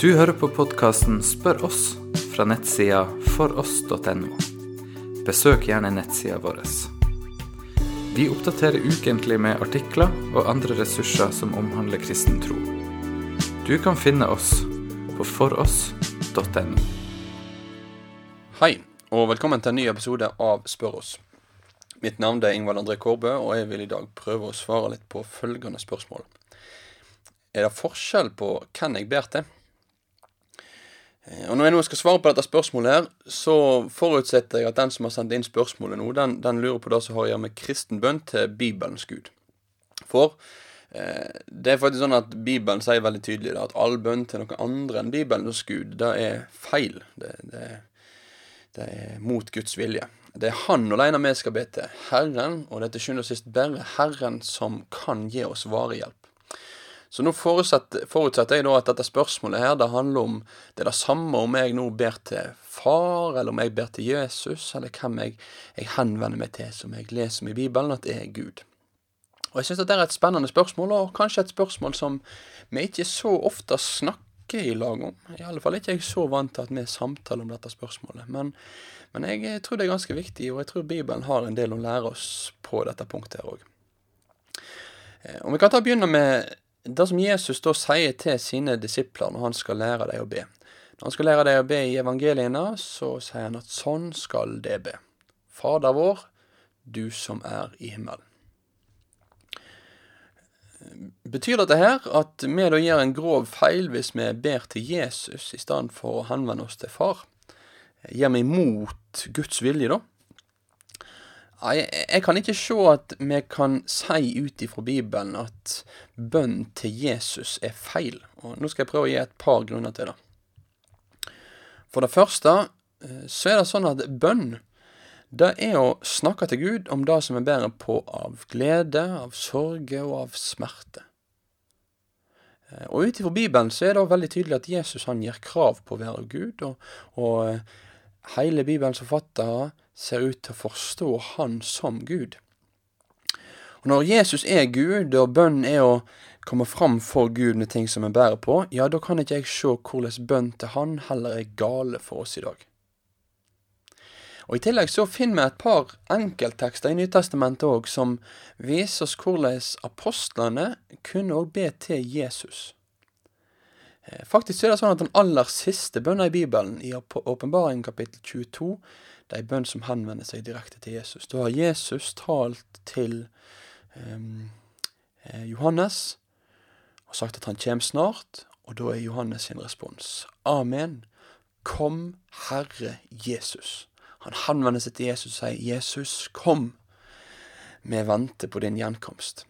Du hører på podkasten Spør oss fra nettsida foross.no. Besøk gjerne nettsida vår. Vi oppdaterer ukentlig med artikler og andre ressurser som omhandler kristen tro. Du kan finne oss på foross.no. Hei, og velkommen til en ny episode av Spør oss. Mitt navn er Ingvald André Kårbø, og jeg vil i dag prøve å svare litt på følgende spørsmål. Er det forskjell på hvem jeg ber til? Eh, og Når jeg nå skal svare på dette spørsmålet, her, så forutsetter jeg at den som har sendt inn spørsmålet nå, den, den lurer på det som har å gjøre med kristen bønn til Bibelens Gud. For eh, det er faktisk sånn at Bibelen sier veldig tydelig da, at all bønn til noen andre enn Bibelens Gud, det er feil. Det, det, det er mot Guds vilje. Det er Han alene vi skal be til. Herren, og det er til sjuende og sist bare Herren som kan gi oss varig hjelp. Så nå forutsetter jeg da at dette spørsmålet her, det handler om det er det samme om jeg nå ber til far, eller om jeg ber til Jesus, eller hvem jeg, jeg henvender meg til som jeg leser om i Bibelen, at det er Gud. Og jeg syns det er et spennende spørsmål, og kanskje et spørsmål som vi ikke så ofte snakker i lag om. I alle fall ikke jeg så vant til at vi samtaler om dette spørsmålet. Men, men jeg tror det er ganske viktig, og jeg tror Bibelen har en del å lære oss på dette punktet her òg. Og om vi kan ta og begynne med det som Jesus da sier til sine disipler når han skal lære dem å be. Når han skal lære dem å be i evangeliene, så sier han at sånn skal det be. Fader vår, du som er i himmelen. Betyr dette her at vi da gjør en grov feil hvis vi ber til Jesus i stedet for å henvende oss til Far? Gjør vi imot Guds vilje, da? Jeg, jeg kan ikke se at vi kan si ut ifra Bibelen at bønn til Jesus er feil. Og Nå skal jeg prøve å gi et par grunner til det. For det første eh, så er det sånn at bønn det er å snakke til Gud om det som vi bærer på av glede, av sorge og av smerte. Eh, og ut ifra Bibelen så er det veldig tydelig at Jesus han gir krav på å være Gud, og, og eh, hele Bibelens forfattere ser ut til å forstå Han som Gud. Og Når Jesus er Gud, og bønn er å komme fram for Gud med ting som en bærer på, ja, da kan ikke jeg se hvordan bønn til Han heller er gale for oss i dag. Og I tillegg så finner vi et par enkelttekster i Nytestamentet òg som viser oss hvordan apostlene kunne òg be til Jesus. Eh, faktisk er det sånn at den aller siste bønna i Bibelen, i Åpenbaringen kapittel 22, det er en bønn som henvender seg direkte til Jesus. Da har Jesus talt til um, Johannes og sagt at han kommer snart, og da er Johannes sin respons Amen. Kom, Herre Jesus. Han henvender seg til Jesus og sier, Jesus, kom. Vi venter på din gjenkomst.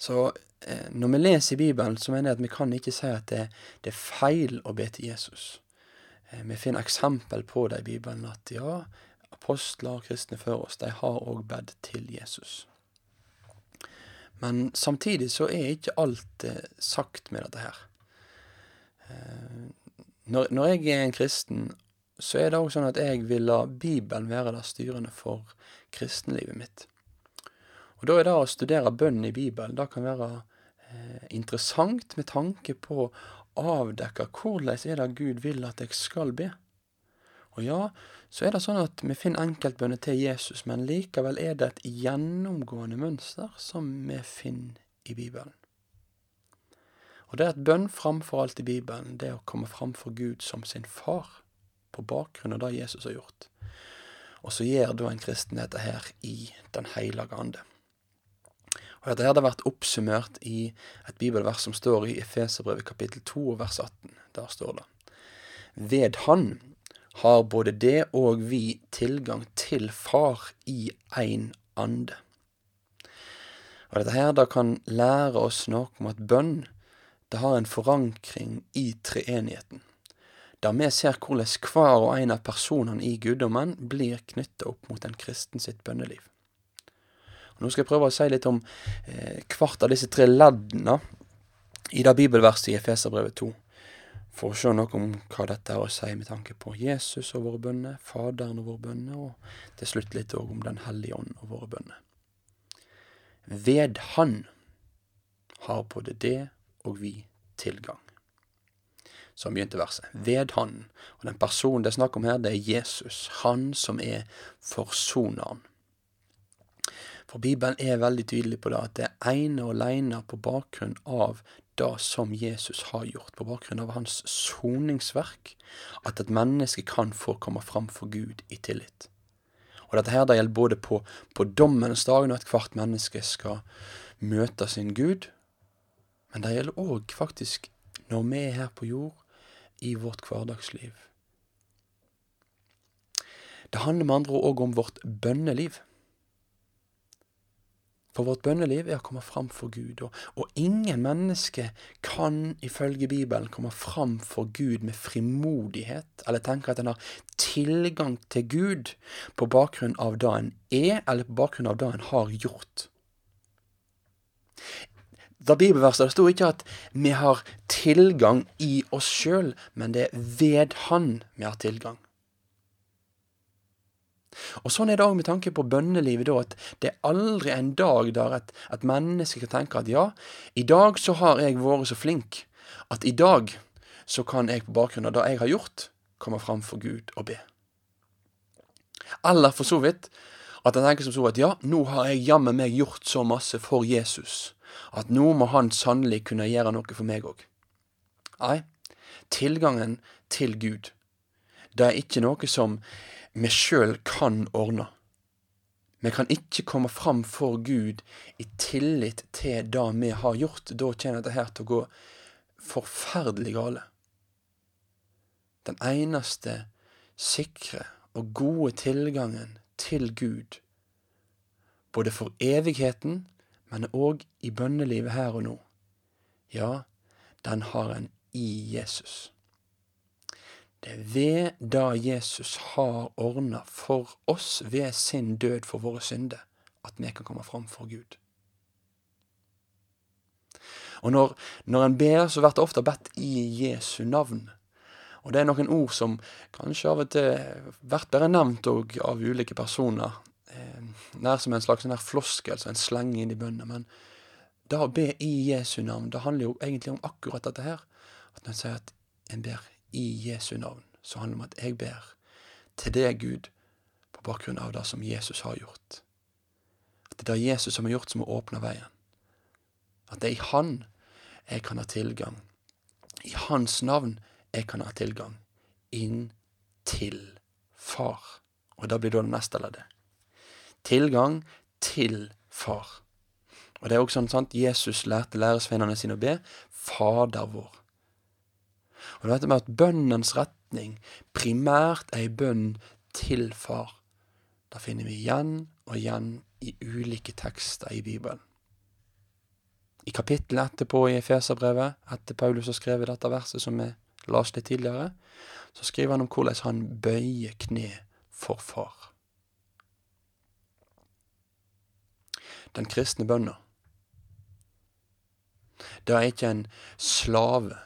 Så når vi leser i Bibelen, så mener jeg at vi kan ikke si at det, det er feil å be til Jesus. Eh, vi finner eksempel på det i Bibelen at ja, apostler og kristne før oss, de har òg bedt til Jesus. Men samtidig så er ikke alt eh, sagt med dette her. Eh, når, når, jeg er en kristen, så er det òg sånn at jeg vil la Bibelen være det styrende for kristenlivet mitt. Og da er det å studere bønnen i Bibelen, det kan være eh, interessant med tanke på avdekke hvordan er det Gud vil at jeg skal be. Og ja, så er det sånn at vi finner enkeltbønner til Jesus, men likevel er det et gjennomgående mønster som vi finner i Bibelen. Og det er et bønn framfor alt i Bibelen, det er å komme framfor Gud som sin far, på bakgrunn av det Jesus har gjort. Og så gjør da en kristen dette her i Den hellige ande. Og Dette hadde vært oppsummert i et bibelvers som står i Efeserbrevet kapittel 2 vers 18. Der står det Ved Han har både det og vi tilgang til Far i ein ande. Og Dette her da kan lære oss noe om at bønn det har en forankring i treenigheten. Der vi ser hvordan hver og en av personene i guddommen blir knytta opp mot en kristen sitt bønneliv. Nå skal jeg prøve å si litt om eh, hvert av disse tre leddene i det bibelverset i Efeserbrevet 2. For å se noe om hva dette har å si med tanke på Jesus og våre bønner, Faderen og våre bønner, og til slutt litt òg om Den hellige ånd og våre bønner. Ved Han har både det og vi tilgang. Så begynte verset. Ved Han. Og den personen det er snakk om her, det er Jesus. Han som er forsoneren. For Bibelen er veldig tydelig på det, at det er ene og alene på bakgrunn av det som Jesus har gjort, på bakgrunn av hans soningsverk, at et menneske kan få komme fram for Gud i tillit. Og dette her det gjelder både på, på dommens dag, når ethvert menneske skal møte sin Gud, men det gjelder òg faktisk når vi er her på jord, i vårt hverdagsliv. Det handler med andre ord òg om vårt bønneliv. For vårt bønneliv er å komme fram for Gud, og, og ingen menneske kan ifølge Bibelen komme fram for Gud med frimodighet, eller tenke at en har tilgang til Gud på bakgrunn av det en er, eller på bakgrunn av det en har gjort. Da bibelverset det sto ikke at vi har tilgang i oss sjøl, men det er ved Han vi har tilgang. Og Sånn er det òg med tanke på bønnelivet, da, at det er aldri en dag der et, et menneske kan tenke at ja, i dag så har jeg vært så flink at i dag så kan jeg på bakgrunn av det jeg har gjort, komme fram for Gud og be. Eller for så vidt at en tenker som så at ja, nå har jeg jammen meg gjort så masse for Jesus at nå må han sannelig kunne gjøre noe for meg òg. Nei, tilgangen til Gud, det er ikke noe som vi sjøl kan ordne. Vi kan ikke komme fram for Gud i tillit til det vi har gjort. Da kommer dette her til å gå forferdelig gale. Den eneste sikre og gode tilgangen til Gud, både for evigheten men òg i bønnelivet her og nå. Ja, den har en i Jesus. Det er ved da Jesus har ordna for oss ved sin død for våre synder, at vi kan komme fram for Gud. Og når, når en ber, så blir det ofte bedt i Jesu navn. Og det er noen ord som kanskje av og til blir bare nevnt av ulike personer eh, nær som en slags floskel, som en slenge inn i bønnen. Men det å be i Jesu navn, det handler jo egentlig om akkurat dette her. At når en sier at en ber i Jesu navn, så handler det om at jeg ber til deg, Gud, på bakgrunn av det som Jesus har gjort. At det er det Jesus som har gjort, som har åpna veien. At det er i Han jeg kan ha tilgang. I Hans navn jeg kan ha tilgang inn til Far. Og da blir det neste leddet tilgang til Far. Og det er også sånn sant, Jesus lærte læresveinene sine å be Fader vår. Og dette med at bønnens retning primært er ei bønn til Far. Det finner vi igjen og igjen i ulike tekster i Bibelen. I kapittelet etterpå i Efeserbrevet, etter Paulus har skrevet dette verset som vi leste litt tidligere, så skriver han om hvordan han bøyer kne for Far. den kristne bønna. Det er ikke en slave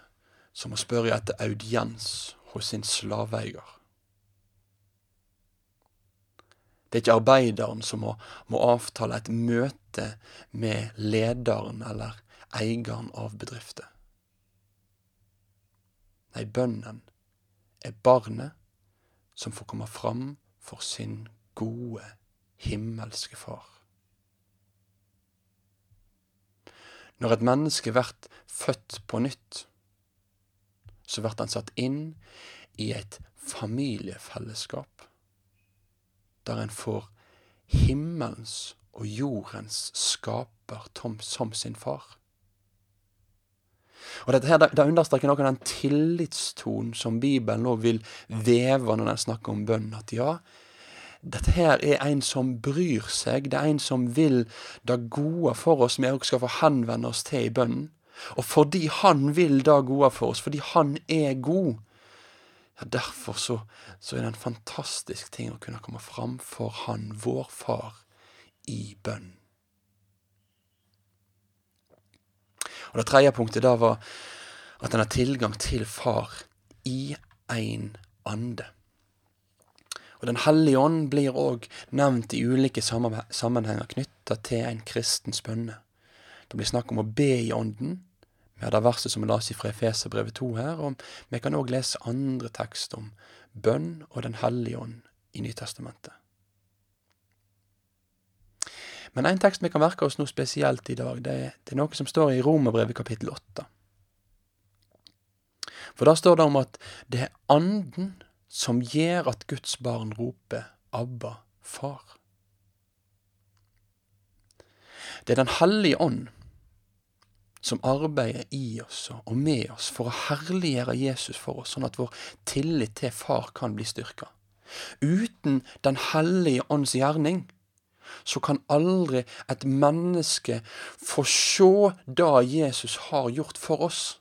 som må spørre etter audiens hos sin slaveeier. Det er ikke arbeideren som må, må, avtale et møte med lederen eller eieren av bedriften. Nei, bønnen er barnet som får komme fram for sin gode, himmelske far. Når et menneske blir født på nytt, så blir han satt inn i et familiefellesskap der en får himmelens og jordens skaper Tom som sin far. Og dette her, Det understreker noe av den tillitstonen som Bibelen nå vil veve når den snakker om bønn. At ja, dette her er en som bryr seg, det er en som vil det gode for oss, vi også skal få henvende oss til i bønnen. Og fordi han vil det gode for oss, fordi han er god, ja, derfor så, så er det en fantastisk ting å kunne komme fram for han, vår far, i bønn. Og det tredje punktet da var at en har tilgang til far i én ande. Og Den hellige ånd blir òg nevnt i ulike sammenhenger knytta til en kristens bønne. Det blir snakk om å be i ånden, Vi har det verset som vi leste fra Efeserbrevet 2 her, og vi kan òg lese andre tekst om bønn og Den hellige ånd i Nytestamentet. Men en tekst vi kan merke oss noe spesielt i dag, det, det er noe som står i Romerbrevet kapittel 8. For da står det om at det er Anden som gjør at Guds barn roper Abba, Far. Det er Den hellige ånd som arbeider i oss og med oss for å herliggjøre Jesus for oss, sånn at vår tillit til Far kan bli styrka. Uten Den hellige ånds gjerning så kan aldri et menneske få se det Jesus har gjort for oss.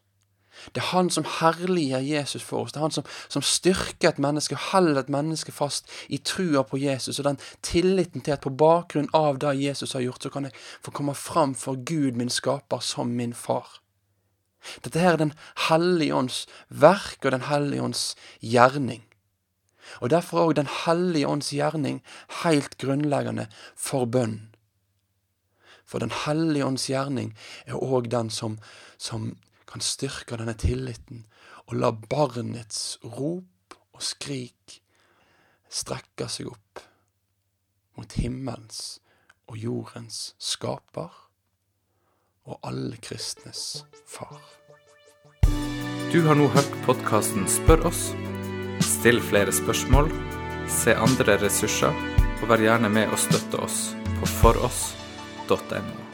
Det er han som herliger Jesus for oss. Det er han som, som styrker et menneske og holder et menneske fast i trua på Jesus og den tilliten til at på bakgrunn av det Jesus har gjort, så kan jeg få komme fram for Gud, min skaper, som min far. Dette her er Den hellige ånds verk og Den hellige ånds gjerning. Og Derfor er òg Den hellige ånds gjerning helt grunnleggende for bønn. For Den hellige ånds gjerning er òg den som, som kan styrke denne tilliten og la barnets rop og skrik strekke seg opp mot himmelens og jordens skaper og alle kristnes far. Du har nå hørt podkasten Spør oss. Still flere spørsmål, se andre ressurser, og vær gjerne med å støtte oss på foross.no.